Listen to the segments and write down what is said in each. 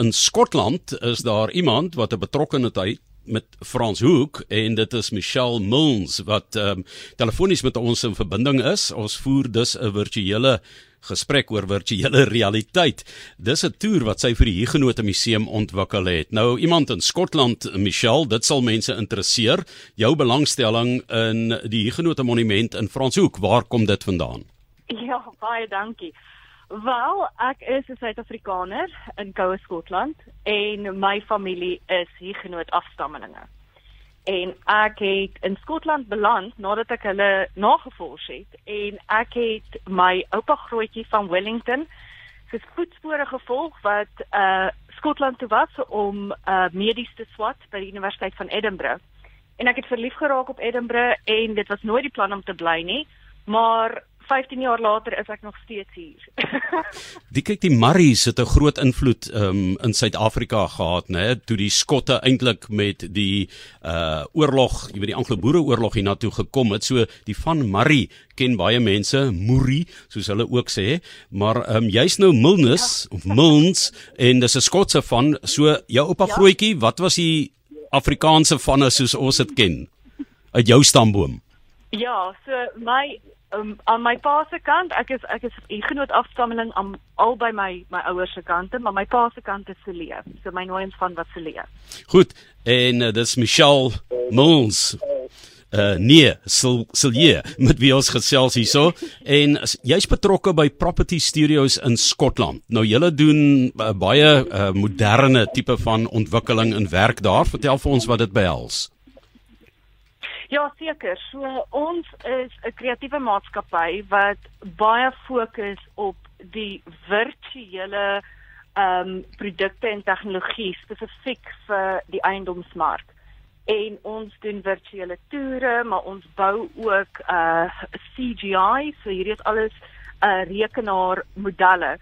In Skotland is daar iemand wat 'n betrokkeheid met Frans Hoek en dit is Michelle Mills wat ehm um, telefonies met ons in verbinding is. Ons voer dus 'n virtuele gesprek oor virtuele realiteit. Dis 'n toer wat sy vir die Huguenot Museum ontwikkel het. Nou iemand in Skotland, Michelle, dit sal mense interesseer. Jou belangstelling in die Huguenot Monument in Frans Hoek, waar kom dit vandaan? Ja, baie dankie. Wel, ek is 'n Suid-Afrikaner in Koue Skotland en my familie is Huguenot afstammelinge. En ek het in Skotland beland nadat ek hulle nagevors het en ek het my oupa grootjie van Wellington se voetspore gevolg wat uh Skotland toe was om uh medies te swat by die Universiteit van Edinburgh. En ek het verlief geraak op Edinburgh en dit was nooit die plan om te bly nie, maar 15 jaar later is ek nog steeds hier. die kyk die Marries het 'n groot invloed um, in Suid-Afrika gehad, né? Toe die Skotte eintlik met die uh oorlog, jy weet die Anglo-Boereoorlog hiernatoe gekom het. So die van Marrie ken baie mense, Moerie, soos hulle ook sê, maar um, jy's nou Milnes ja. of Milns en dis 'n Skotse van. So jou oupa ja. grootjie, wat was die Afrikaanse vanne soos ons dit ken uit jou stamboom? Ja, so my um, aan my pa se kant, ek is ek is genoot afstammeling aan albei my my ouers se kante, maar my pa se kant is Celie. So my nooiens van wat Celie. Goed. En uh, dis Michelle Mons. Uh nee, Sil Silje met wie ons gesels hierso en jy's betrokke by Property Studios in Skotland. Nou julle doen uh, baie uh, moderne tipe van ontwikkeling en werk daar. Vertel vir ons wat dit behels. Ja, seker. So ons is 'n kreatiewe maatskappy wat baie fokus op die virtuele ehm um, produkte en tegnologie spesifiek vir die eiendomsmark. En ons doen virtuele toere, maar ons bou ook uh CGI, so hierdie is alles uh rekenaarmodelle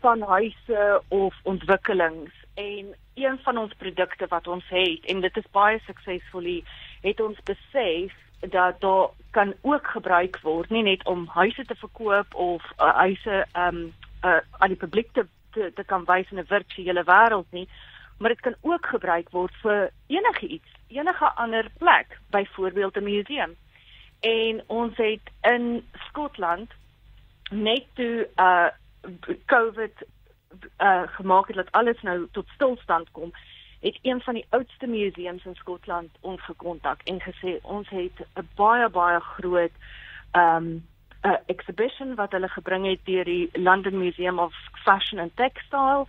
van huise of ontwikkelings en een van ons produkte wat ons het en dit is baie suksesvol het ons besef dat daar kan ook gebruik word nie net om huise te verkoop of uh, huise um uh, aan die publiek te, te te kan wys in 'n virtuele wêreld nie maar dit kan ook gebruik word vir enige iets enige ander plek byvoorbeeld 'n museum. En ons het in Skotland net toe uh COVID uh gemaak het dat alles nou tot stilstand kom het een van die oudste museums in Skotland ons gekontak en gesê ons het 'n baie baie groot um 'n exhibition wat hulle gebring het deur die London Museum of Fashion and Textile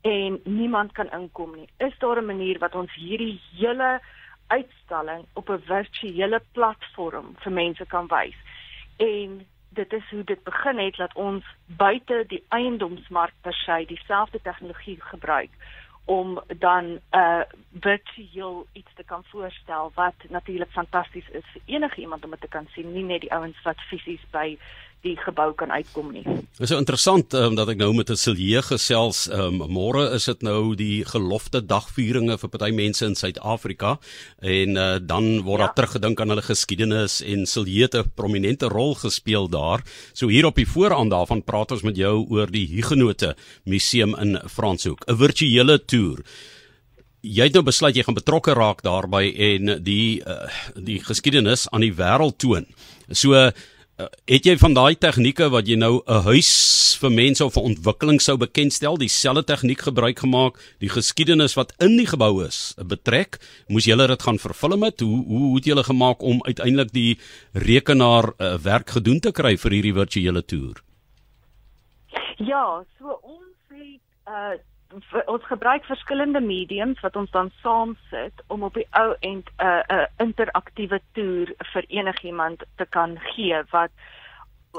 en niemand kan inkom nie. Is daar 'n manier wat ons hierdie hele uitstalling op 'n virtuele platform vir mense kan wys? En dit is hoe dit begin het dat ons buite die eiendomsmark per se dieselfde tegnologie gebruik om dan uh, virtueel iets te kan voorstel wat natuurlik fantasties is vir enige iemand om dit te kan sien, nie net die ouens wat fisies by die gebou kan uitkom nie. Dit is so interessant um, dat ek nou met 'n Silje gesels. Um, Môre is dit nou die gelofte dagvieringe vir party mense in Suid-Afrika en uh, dan word ja. daar teruggedink aan hulle geskiedenis en Silje het 'n prominente rol gespeel daar. So hier op die vooraan daarvan praat ons met jou oor die Huguenote Museum in Franshoek, 'n virtuele toer. Jy het nou besluit jy gaan betrokke raak daarbey en die uh, die geskiedenis aan die wêreld toon. So Uh, het jy van daai tegnieke wat jy nou 'n huis vir mense of 'n ontwikkeling sou bekendstel, dieselfde tegniek gebruik gemaak, die geskiedenis wat in die gebou is, 'n betrek, moes julle dit gaan vervul met hoe hoe het julle gemaak om uiteindelik die rekenaar uh, werk gedoen te kry vir hierdie virtuele toer? Ja, so ons het uh ons gebruik verskillende mediums wat ons dan saam sit om op die ou end 'n uh, 'n uh, interaktiewe toer vir enigiemand te kan gee wat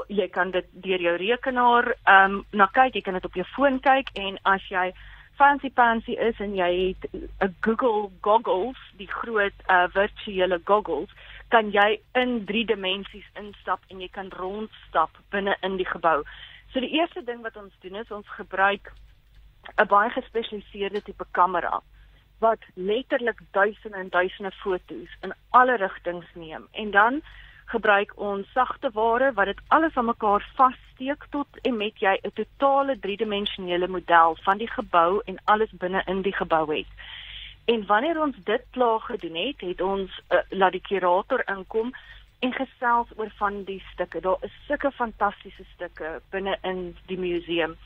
jy kan dit deur jou rekenaar ehm um, na kyk, jy kan dit op jou foon kyk en as jy fancy fancy is en jy het 'n Google goggles, die groot uh, virtuele goggles, kan jy in 3 dimensies instap en jy kan rondstap binne in die gebou. So die eerste ding wat ons doen is ons gebruik 'n baie gespesialiseerde tipe kamera wat letterlik duisende en duisende foto's in alle rigtings neem en dan gebruik ons sagte ware wat dit alles aan mekaar vassteek tot en met jy 'n totale driedimensionele model van die gebou en alles binne in die gebou het. En wanneer ons dit klaar gedoen het, het ons uh, laat die kurator inkom en gesels oor van die stukke. Daar is sulke fantastiese stukke binne in die museum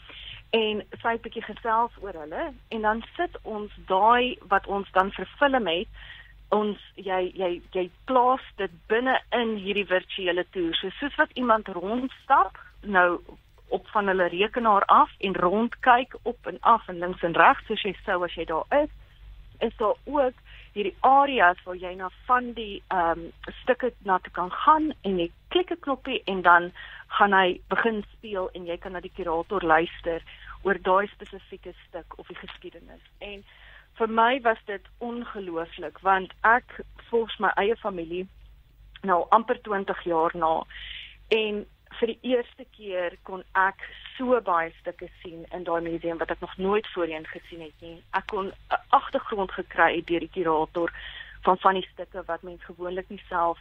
en sy het 'n bietjie gesels oor hulle en dan sit ons daai wat ons dan verfilm het ons jy jy jy plaas dit binne in hierdie virtuele toer. So soos wat iemand rondstap nou op van hulle rekenaar af en rondkyk op en af en links en regs soos jy sou as jy daar is is daar ook hierdie areas waar jy na van die ehm um, stukke na te kan gaan en jy klik 'n knoppie en dan gaan hy begin speel en jy kan na die kurator luister oor daai spesifieke stuk of die geskiedenis. En vir my was dit ongelooflik want ek volg my eie familie nou amper 20 jaar na en vir die eerste keer kon ek so baie stukke sien in daai museum wat ek nog nooit voorheen gesien het nie. Ek kon 'n agtergrond gekry deur die kurator van van die stukke wat mens gewoonlik nie self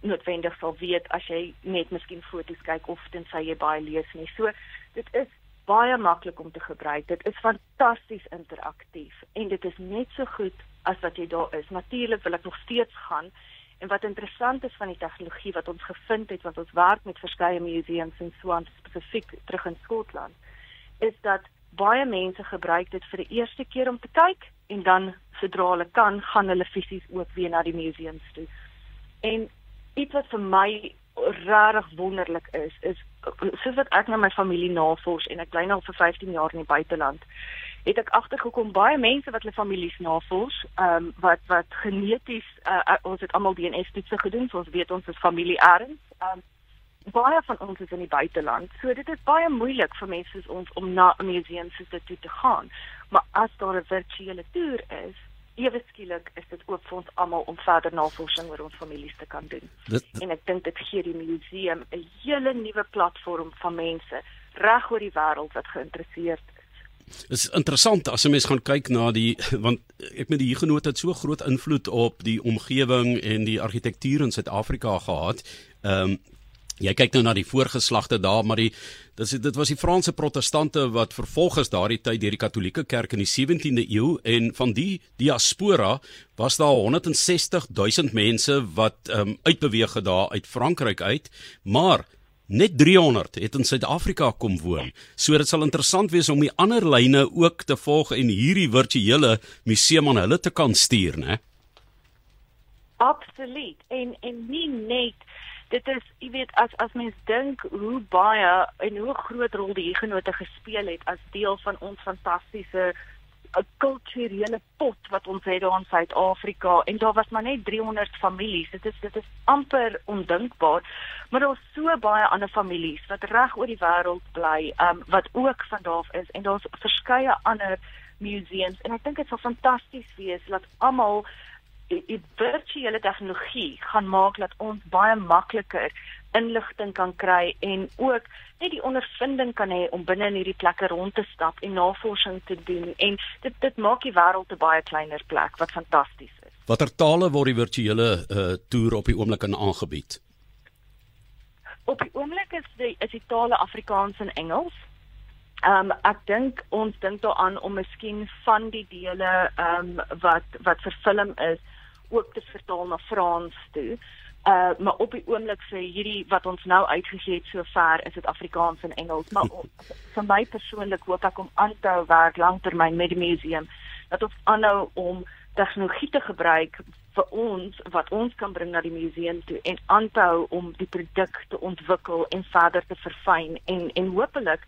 noodwendig sal weet as jy net miskien foto's kyk of tensy jy baie lees nie. So dit is baie maklik om te gebruik. Dit is fantasties interaktief en dit is net so goed as wat jy daar is. Natuurlik wil ek nog steeds gaan. En wat interessant is van die tegnologie wat ons gevind het want ons werk met verskeie museums in Swan spesifiek terug in Skotland, is dat baie mense gebruik dit vir die eerste keer om te kyk en dan sodra hulle kan, gaan hulle fisies ook weer na die museums toe. En iets wat vir my regtig wonderlik is, is soos wat ek na my familie navors en ek bly nou vir 15 jaar in die buiteland het ek agtergekom baie mense wat hulle families navors, ehm um, wat wat geneties uh, ons het almal DNA toetse gedoen, so ons weet ons is familie erns. Ehm um, baie van ons is in die buiteland. So dit is baie moeilik vir mense soos ons om na 'n museum soos dit toe te gaan. Maar as daar 'n virtuele toer is, ewe skielik is dit ook vir ons almal om verder navorsing oor ons families te kan doen. Dit, en ek dink dit gee die museum 'n hele nuwe platform van mense reg oor die wêreld wat geïnteresseerd is. Dit is interessant as 'n mens gaan kyk na die want ek met die Huguenot het so groot invloed op die omgewing en die argitektuur in Suid-Afrika gehad. Ehm um, Jy kyk nou na die voorgeslagte daar, maar die dis dit was die Franse protestante wat vervolg is daardie tyd deur die Katolieke Kerk in die 17de eeu en van die diaspora was daar 160 000 mense wat um, uitbeweeg het daar uit Frankryk uit, maar net 300 het in Suid-Afrika kom woon. So dit sal interessant wees om die ander lyne ook te volg en hierdie virtuele museum aan hulle te kan stuur, né? Absoluut. En en nie net dit is jy weet as as mens dink hoe baie en hoe groot rol die Huguenote gespeel het as deel van ons fantastiese eh, kulturele pot wat ons het daar in Suid-Afrika en daar was maar net 300 families. Dit is dit is amper ondinkbaar. Maar daar's so baie ander families wat reg oor die wêreld bly, um wat ook van daar af is en daar's verskeie ander museums en ek dink dit sal fantasties wees dat almal die virtuele tegnologie gaan maak dat ons baie makliker inligting kan kry en ook net die ondervinding kan hê om binne in hierdie plekke rond te stap en navorsing te doen en dit dit maak die wêreld 'n baie kleiner plek wat fantasties is. Watter tale word die virtuele uh, toer op die oomblik aangebied? Op die oomblik is die is die tale Afrikaans en Engels. Ehm um, ek dink ons dink daaraan om miskien van die dele ehm um, wat wat vervilm is ook te vertaal na Frans toe. Uh maar op die oomblik vir hierdie wat ons nou uitgegee het sover is dit Afrikaans en Engels, maar vir my persoonlik hoop ek om aan te hou werk lanktermyn met die museum dat ons aanhou om tegnologie te gebruik vir ons wat ons kan bring na die museum toe en aanhou om die produk te ontwikkel en verder te verfyn en en hopelik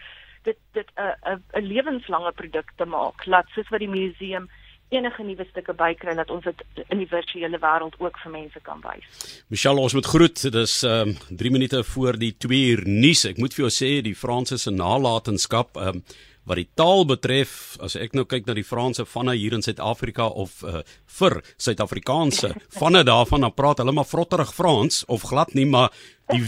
dit dit 'n 'n 'n lewenslange produk te maak. Laat soos wat die museum enige nuwe stukke bykry dat ons dit in die virtuele wêreld ook vir mense kan wys. Michelle, ons moet groet. Dit is ehm um, 3 minute voor die 2 uur nuus. Ek moet vir jou sê die Franse se nalatenskap ehm um, wat die taal betref, as ek nou kyk na die Franse vanne hier in Suid-Afrika of uh, vir Suid-Afrikaanse vanne daarvan dan praat hulle maar vrotterig Frans of glad nie, maar die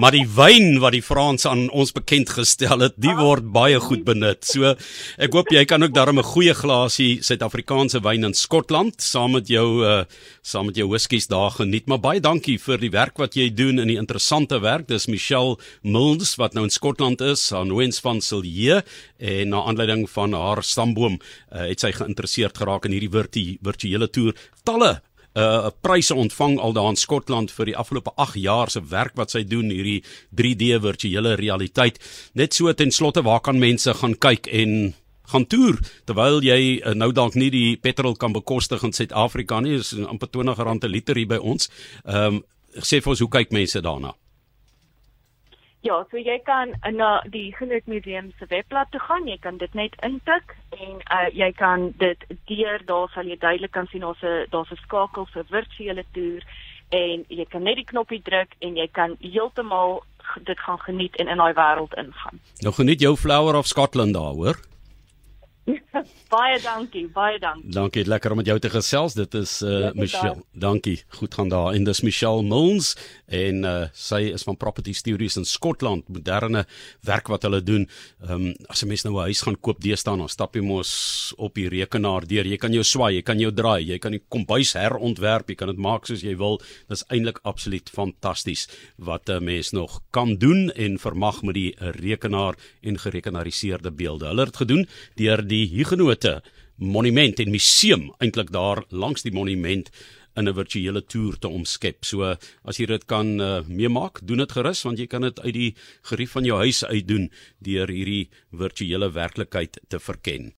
maar die wyn wat die Frans aan ons bekend gestel het, die word baie goed benut. So ek hoop jy kan ook daarmee 'n goeie glasie Suid-Afrikaanse wyn in Skotland saam met jou uh saam met jou whiskies daar geniet. Maar baie dankie vir die werk wat jy doen in die interessante werk. Dis Michelle Mills wat nou in Skotland is, aan Wens van Silje en na aanleiding van haar stamboom uh, het sy geïnteresseerd geraak in hierdie virtu virtuele toer. Talle uh pryse ontvang al daar in Skotland vir die afgelope 8 jaar se werk wat sy doen hierdie 3D virtuele realiteit. Net so ten slotte waar kan mense gaan kyk en gaan toer terwyl jy uh, nou dalk nie die petrol kan bekostig in Suid-Afrika nie, is amper R20 per liter hier by ons. Ehm um, sê vir ons hoe kyk mense daarna? Ja, so jy kan na die Genoot Museum se webblad toe gaan, jy kan dit net intik en uh, jy kan dit deur daar sal jy duidelik kan sien daar's 'n daar's 'n skakel vir virtuele toer en jy kan net die knoppie druk en jy kan heeltemal dit gaan geniet en in daai wêreld ingaan. Nou geniet jou Flower of Scotland daar, hoor. baie dankie, baie dankie. Dankie, lekker om met jou te gesels. Dit is uh Michelle. Dankie. Goed gaan daar. En dis Michelle Mills en uh sy is van Property Studios in Skotland. Moderne werk wat hulle doen. Ehm um, as 'n mens nou 'n huis gaan koop deesdae, dan stap jy mos op die rekenaar deur. Jy kan jou swaai, jy kan jou draai, jy kan die kombuis herontwerp, jy kan dit maak soos jy wil. Dis eintlik absoluut fantasties wat 'n mens nog kan doen en vermag met die rekenaar en gerekenariseerde beelde. Hulle het gedoen deur die Hugenote monument en museum eintlik daar langs die monument in 'n virtuele toer te omskep. So as jy dit kan uh, meemaak, doen dit gerus want jy kan dit uit die gerief van jou huis uit doen deur hierdie virtuele werklikheid te verken.